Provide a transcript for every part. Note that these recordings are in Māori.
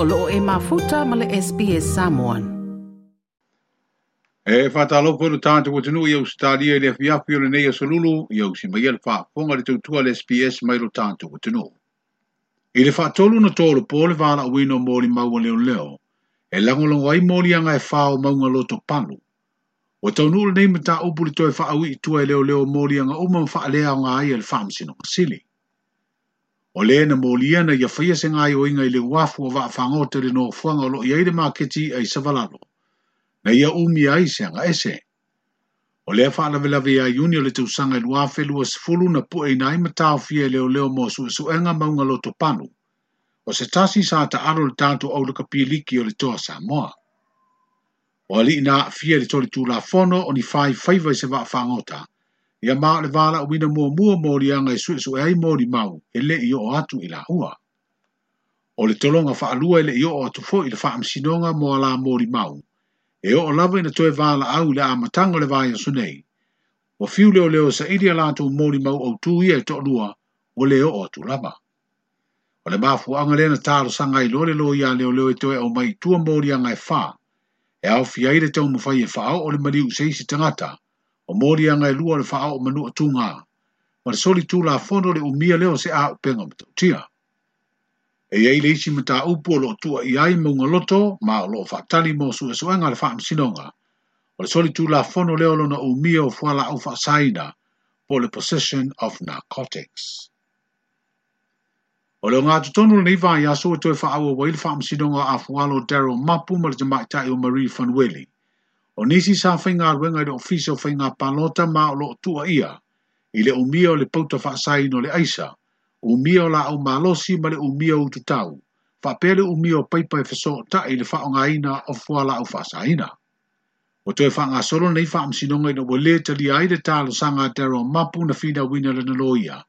o loo e mafuta ma le SPS Samoan. E whātalo pono tātou o tunu i au stālia i e le fiafi o le nei asolulu i au si mai al whāponga le tautua le SPS mai lo tātou o tunu. I le whātolu na tōru pō le vāna o ino mōri maua leo leo, e langolongo ai mōri anga e whāo maunga loto palu. O tau nuru nei mta upuri tō e whāo i tua e leo leo mōri anga umam whaalea o ngā ai e le whāmsi no masili o le na molia na ia faia se ngai o inga i le wafu o vaa whanga o tere no whanga o lo i aire maketi ai savalalo. Na ia umi ai se anga ese. O lea faa la vela vea iuni o le te usanga i luafe lua sifulu na pu e nai matao fia leo leo mo su esu enga maunga lo to panu. O se tasi sa ta aro le tanto au le kapiliki o le toa sa moa. O ali ina fia le toli tu la fono o ni fai faiva i se vaa whanga o ia ma le vala uina mua mua mori anga i suesu e ai mori mau e le i o atu i la ua. O le tolonga wha alua e le i o atu fo i le wha amsinonga mo la mori mau. E o lava ina toe vala au le amatanga le vaya sunei. O fiu leo leo sa iria lato mori mau au tu ia i e to lua o le o atu lava. O le mafu anga na taro sanga i lore lo ia leo leo i e toe au mai tua mori anga e wha. E au fiaire tau mwhai e wha o le mariu seisi tangata. E o mori anga e lua le wha o manu atunga, ma le soli tūla fono le umia leo se a upenga matau tia. E ei le isi mata upo lo tua i ai maunga loto, ma o lo whaatani mo su esuanga le wha msinonga, o le soli tūla fono leo lona umia o fuala au whaasaina, po le possession of narcotics. O leo ngā tutonu le niwa i aso e toi wha au wai le wha msinonga a fualo Daryl Mapu ma le jamaitai o Marie Fanweli. o nisi sa whainga ruenga i le ofisio whainga panota ma o lo tua ia, Ile umio umia o le pauta whaasai no le aisa, Umio la au malosi ma le umia o tau, wha pele paipa e whaso ta i le whaonga ina o fua la au whaasai O toi wha solo nei wha amsinonga ina wale te li aire tā lo sanga te ro mapu na whina wina le naloia.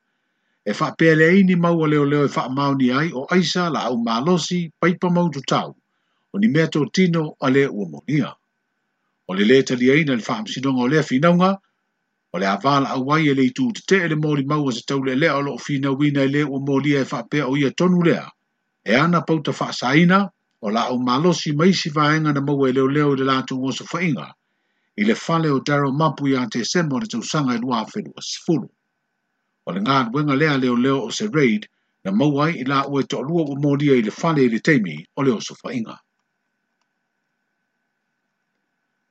E wha pele aini mau a leo leo e wha maoni ai o aisa la au malosi paipa mau tu tau, o ni mea tō tino a le ua o le leta li aina le faam sinonga o lea finaunga, o le avala a wai e le itu te te e le mori mau se tau le lea o lo fina wina le o mori e faa pea o ia tonu lea, e ana pauta faa saina, o la o malosi maisi vaenga na mau e leo leo le lato ngosa fainga, i le fale o daro mapu i ante semo na tau sanga e lua fedu a sifulu. O le ngan wenga lea leo leo o se reid, na mau ai i la ue to lua o mori e le fale i le teimi o leo sofa inga.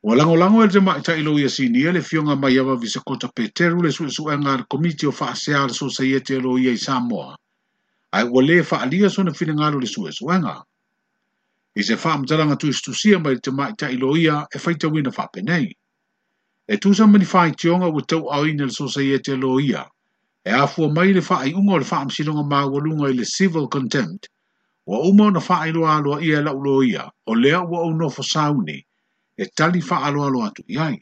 O lango lango el jema ita ilo ia sini ele fionga mai ava vise kota peteru le sui sui ngā komiti o faa sea le sosa iete ilo ia i Samoa. Ai ua le faa lia so na fina ngalo le sui e sui ngā. I se faa mtaranga tu istusia mai le jema ita ilo ia e faita wina faa penei. E tu sa mani faa itionga ua tau au ina le sosa iete ilo ia. E afua mai le faa iunga o le faa msilonga mā walunga i le civil contempt. Wa umo na faa ilo alo ia e la ulo ia. O lea ua unofo sauni e tali fa alo alo atu iai.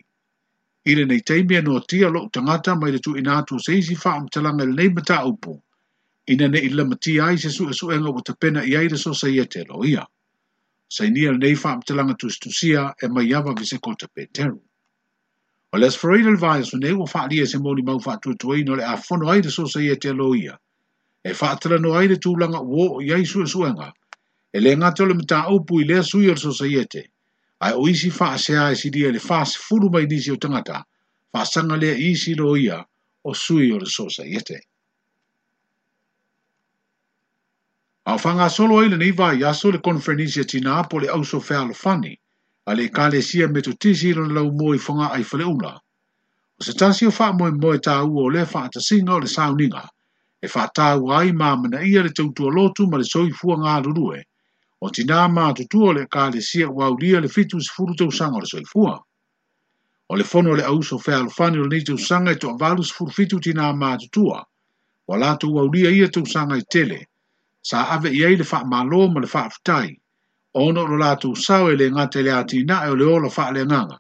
Ile nei teimi e noa tia lo tangata mai le tu ina atu seisi fa am talanga le nei mata upo. Ina ne ila mati ai se su e su enga wata pena iai le so sa iete lo ia. Sai nia le nei fa am talanga tu istusia e mai ava vise kota pe teru. O les freida le vaya su neu o fa lia se moli mau fa tu tuei no le a fono ai so sa iete lo ia. E fa atala no ai tu langa uo iai su e su enga. E le ngato le mata i lea su so sa iete. Ile ai o isi faa sea e si dia e le faa se furu mai nisi o tangata, faa sanga lea isi lo ia o sui o le sosa iete. Au fanga solo ai le neiva i aso le konferenisi a e tina apo le auso fea lo fani, a le kale sia metu tisi lo lau mo i fonga ai fale ula. O se tasi o faa moe moe ta ua o le faa ta singa o le sauninga, e faa ta ua ai maa mana ia le tautua lotu ma le soifua ngā lurue, o tina maa tutua le ka le sia waulia le fitu si furu tau sanga le soifua. O le fono le auso fea alfani le nitu sanga i toa valu si furu fitu tina maa tutua, wa latu waulia ia tau sanga i tele, sa ave iei le faa malo ma le faa futai, o no lo latu sawe le ngate le ati na e o le ola faa le nganga,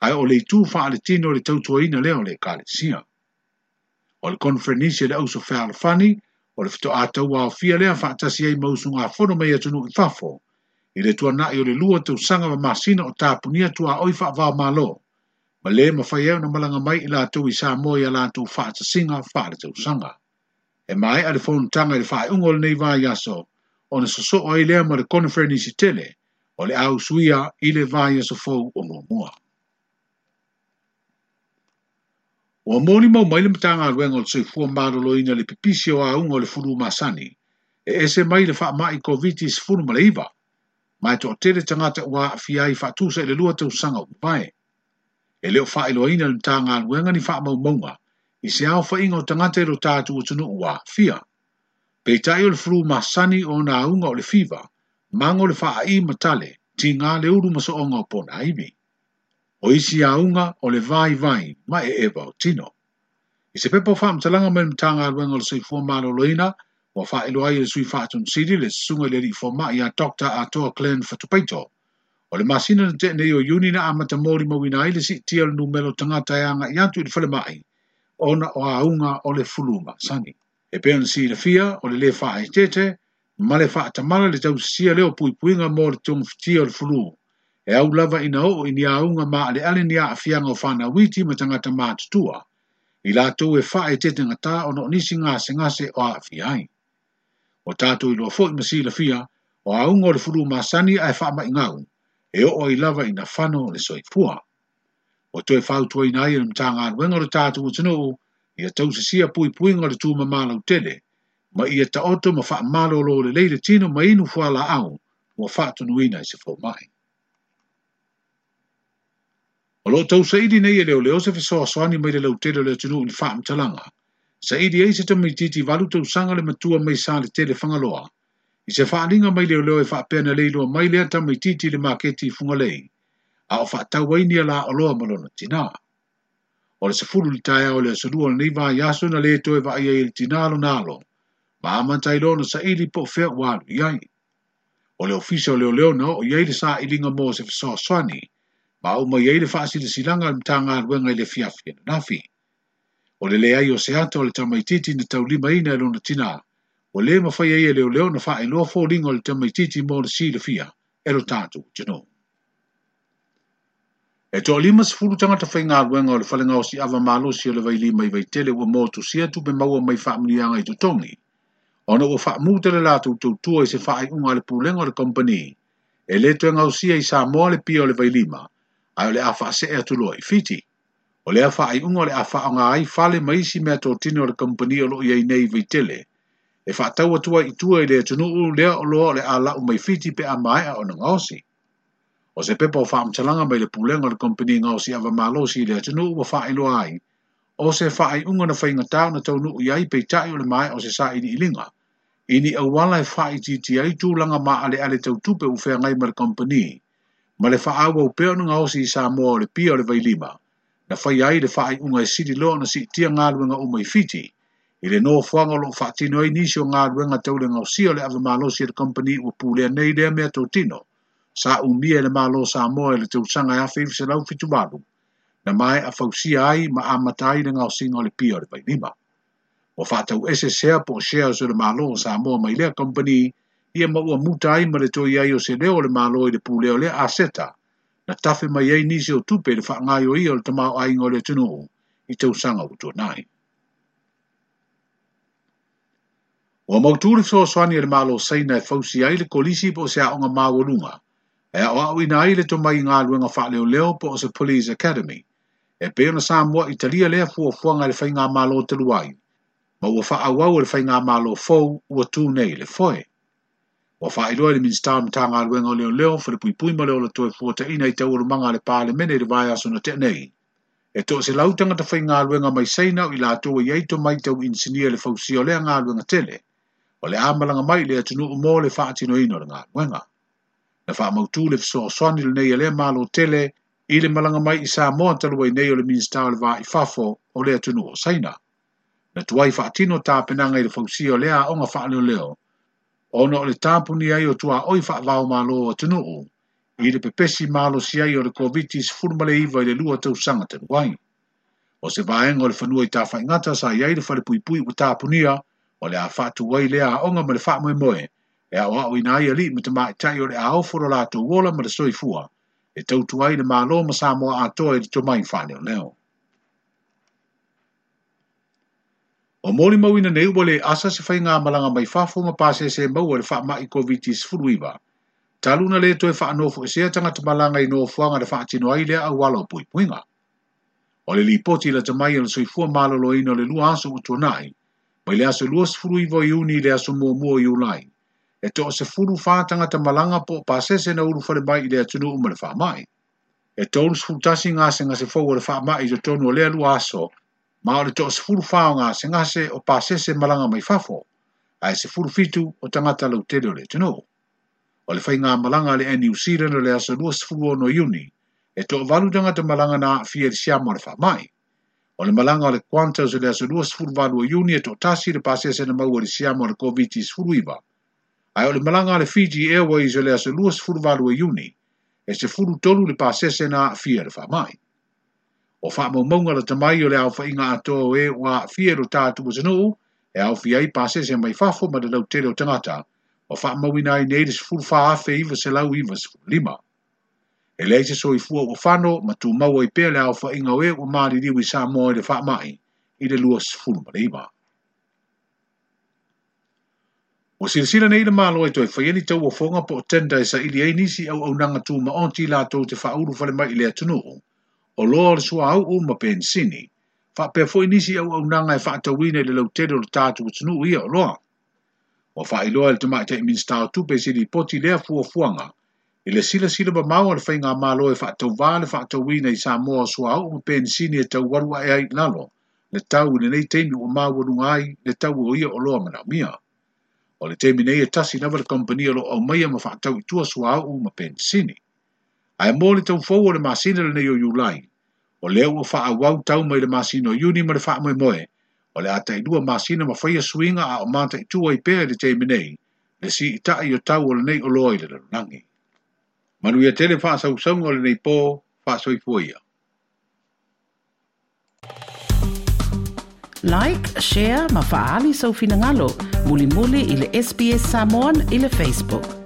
ai o le itu faa le tino le tautua ina leo le ka le sia. O le konferenisi le auso fea alfani, o le fito atau wa fia lea fa atasi mausu ngā whono mai atunu i fafo, i le tua nai o le lua tau sanga wa masina o tāpunia tua oi fa vā malo, ma le ma fai au na malanga mai i lātou i sā moi a lātou fa atasinga fa le tau sanga. E mai a le fono tanga i le fai ungo le nei vā yaso, o na soso o ai lea ma le konifere nisi tele, o le au suia i le vā yaso fau o mua. O amori mau maile mtanga ruenga o tsoi fua maro loina le pipisi o aunga o le furu masani. E ese mai le faa mai COVID-19 furu maleiva. Mai to tere tangata ua fiai faa tusa ele lua te usanga o kupae. E leo faa ilo aina le mtanga ruenga ni faa mau maunga. I se au faa inga o tangata ero tatu o tunu ua fia. Peitai o le furu masani o na aunga o le fiva. Mango le faa i matale. Tinga le uru maso onga o pona aibi o isi a unga o le vai vai ma e eva o tino. I se pepo wha mtalanga mele mtanga aluenga lo sei maro loina, wa wha eloa i le sui wha atun siri le sunga le rifo ma i a doktor a klen fatupeito. O le masina na tekne o yuni na amata mori mo wina ili si tia lunu melo tanga tayanga e i antu i le fale mai, ona o a unga o le fuluma, sani. E pe si le fia o le le wha e tete, ma le wha atamana le tau sia leo pui puinga mo le tungfti le fuluma e au lava ina o ini a unga ma ale ale ni a fianga o whana witi ma tangata mātutua. I lātou e wha e tete ngatā o no nisi ngāse ngāse o a fiai. O tātou i loa fo i masi la fia, o a unga o le furu māsani a e wha ma ingau, e o i lava ina whano le soi pua. O tue whau tua ina ia ni mtanga anuenga le tātou o tino o, i a tau se sia pui pui nga le tūma mālau tele, ma i ta oto ma wha mālo lo le leile tino ma inu fuala au, o wha tunuina i se fō mai. O lo tau idi nei e leo leo se fesoa soani mai le tele le tunu i whaam talanga. idi ei se titi walu tau sanga le matua mai sa le tele whangaloa. I se faalinga mai leo leo e whaapena leilua mai lea titi le maketi i lei. A o tau waini ala o loa malona tina. O le se fulu li taia o le sunua nei vā yasu na le toe va ia i le tina alo nalo. Ma amantai lona idi po fea walu iai. O le ofisa o leo leo na o iei le sa ilinga mo se fesoa soani. ma au mai ei le faasile silaga le mataga aluega i le fiafi ananafi o le leai o se ata o le tamaitiiti na taulima ina e lona tina ua lē mafai ai e leoleo na faailoa foliga o le tamaitiiti mo le silafia e lo tatou tino e toʻalima sefulu tagata faigaluega o le falegaosi ava malosi o le vailima i vaitele ua mo tusia tupe maua mai faamuniaga i totogi ona ua faamutele latou tautua i se faaiʻuga a le pulega o le kompani e lē toegausia i sa moa le pia o le vailima ai o le afa se e atu loa i fiti. O le afa ai unga le afa o ngai fale maisi mea tō tine o le kompani o loa i nei vai tele. E wha tau atua i tua i le tunu u lea o loa le ala u mai fiti pe a mai a o na ngosi. O se pepo o wha mtalanga mai le pulenga o le kompani ngosi a vamalosi i le tunu u wha ai loa ai. O se wha ai unga na whainga tau na tau nuu i ai pei tai o le mai o se sa i ni ilinga. Ini awala e wha i titi ai tūlanga maa ale ale tau tupe u whea ngai mara kompani. Ini awala e wha i titi ai tūlanga maa ale ale tau tupe u whea ngai mara kompani ma le faaua ou pea onuga osi i samoa o le pia o le vailima na fai ai le faaiʻuga e sili loa na siitia galuega uma i fiti i le nofoaga o loo faatino ai nisi o galuega taulegaosia o le avamalosi i le kompani ua pulea nei lea mea tautino sa umia le malo samoa i e le tausaga e afe fesalau fitualu na mai a si ai ma amata ai le ngausinga o le pia o le vailima. O fata u ese sea po shea su le malo o Samoa mai lea company ia maua muta ai ma le toi ai o se leo le malo i le pūleo le aseta, na tafe mai ei nisi o tupe le whaangai o ia le tamau ai ngō le tunuhu i tau sanga o tō nai. O mautūri so swani le malo saina e fausi ai le kolisi po se aonga mawalunga, e a oa uina ai le tomai ngā luenga wha leo leo po o se Police Academy, e peona Samoa Italia lea fua fuanga le whainga malo te luai, ma ua wha awau le whainga malo fau ua tūnei le foe. Wa wha iloa le minsta am tanga alwe ngā leo leo, whare pui pui maleo la toi fōta ina i te uru manga le pāle mene le vai aso na te nei. E tō se lautanga ta whai ngā alwe ngā mai seina i la tō i eito mai tau insinia le fausi o lea ngā alwe ngā tele, o le amalanga mai le atunu umo le wha atino ino le ngā alwe ngā. Na wha mautū le fso o swani le nei ale malo tele, i le malanga mai i sā moa taluai nei o le minsta le vā fafo o le atunu o seina. Na tuai wha atino tā penanga i le fausi o lea o ngā wha leo leo, ona o le tapuni ai o tua oi faavao malo o atunuu i le pepesi malo si ai o le covid-19 iva i le lua tausaga tanu ai o se vaega o le fanua i tafaigata sa i ai le falepuipui ua tapunia o le a faatuai a onga ma le faamoemoe e ao aʻo inā ia lii ma tamaʻitaʻi o le a ofo lo latou ola ma le soifua e tautu ai le malo ma sa moa atoa i le tomai leo. O mōri mau ina nei wale asa se whainga malanga mai whafo ma pāse se mau wale wha mai COVID-19 furuiwa. Taluna le toe wha anofu e sea tangata malanga i noa fuanga le wha atino ailea a wala o pui puinga. O le li poti la tamai ala soi fua malolo ina le lua asa o tua nai, mai le asa lua se furuiwa i uni le asa mua mua i ulai. E toa se furu wha tangata malanga po pāse se na uru whare mai i le atunu umare wha mai. E tōnus futasi ngā se ngā se fau ala wha mai i tonu o lea lua aso, ma o le to se furu fao ngā se ngase o pasese malanga mai fafo, a se furu fitu o tangata lau tele o le tino. O le fai ngā malanga le New Zealand o le asa lua se furu ono iuni, e to valu tangata malanga na fie le siamo le mai. O le malanga o le kwantas o le asa lua se furu valu o iuni e to tasi le pasese na mau o le siamo le COVID-19 furu iba. A o le malanga le Fiji Airways o le asa lua se furu valu o iuni, e se furu tolu le pasese na fie le mai o wha mo maunga la tamai o le au whainga ato e wa fiero tātu o zanu, e au fi ai pase se mai fafo ma da lau tere o tangata, o wha mawina i neire se fulu wha hafe iwa se lau iwa se lima. E lei se so i fua o whano, ma tu maua i pere au whainga o e o maari riwi sa moa i le wha mai, i le lua full fulu marima. O sirisira nei le malo e toi whaieni tau o fonga po o tenda e sa ili ei nisi au au nanga tu ma onti la tau te wha uru whale mai i le atunuhu o loa sua au u ma pensini, fa pe fo inisi au au nanga e fa le lau tere le tātu kutunu ia o loa. O fa i loa le tuma i te minsta o tupe si poti lea fua fuanga, i le sila sila ba mau le fai ngā malo e fa tawā le fa tawina i sa moa sua au ma pensini e tau warua e ai lalo, le tau le nei teimi o mau anunga ai le tau o ia o loa mana mia. O le teimi nei e tasi nawa le kompania lo au maia ma fa tau i tua sua au ma pensini ai mōli tau fōu o le māsina le neyo yulai, o leo o wha awau tau mai le māsina o yuni ma le wha mai moe, o le atai dua māsina ma whaia suinga a o mānta i tūai pēr le te minei, le si i tae o tau o le nei o loai le rarunangi. Manu ia tele wha sau sau o le nei pō, wha sau i Like, share, ma faali sau finangalo, muli muli ili SBS Samoan ili Facebook.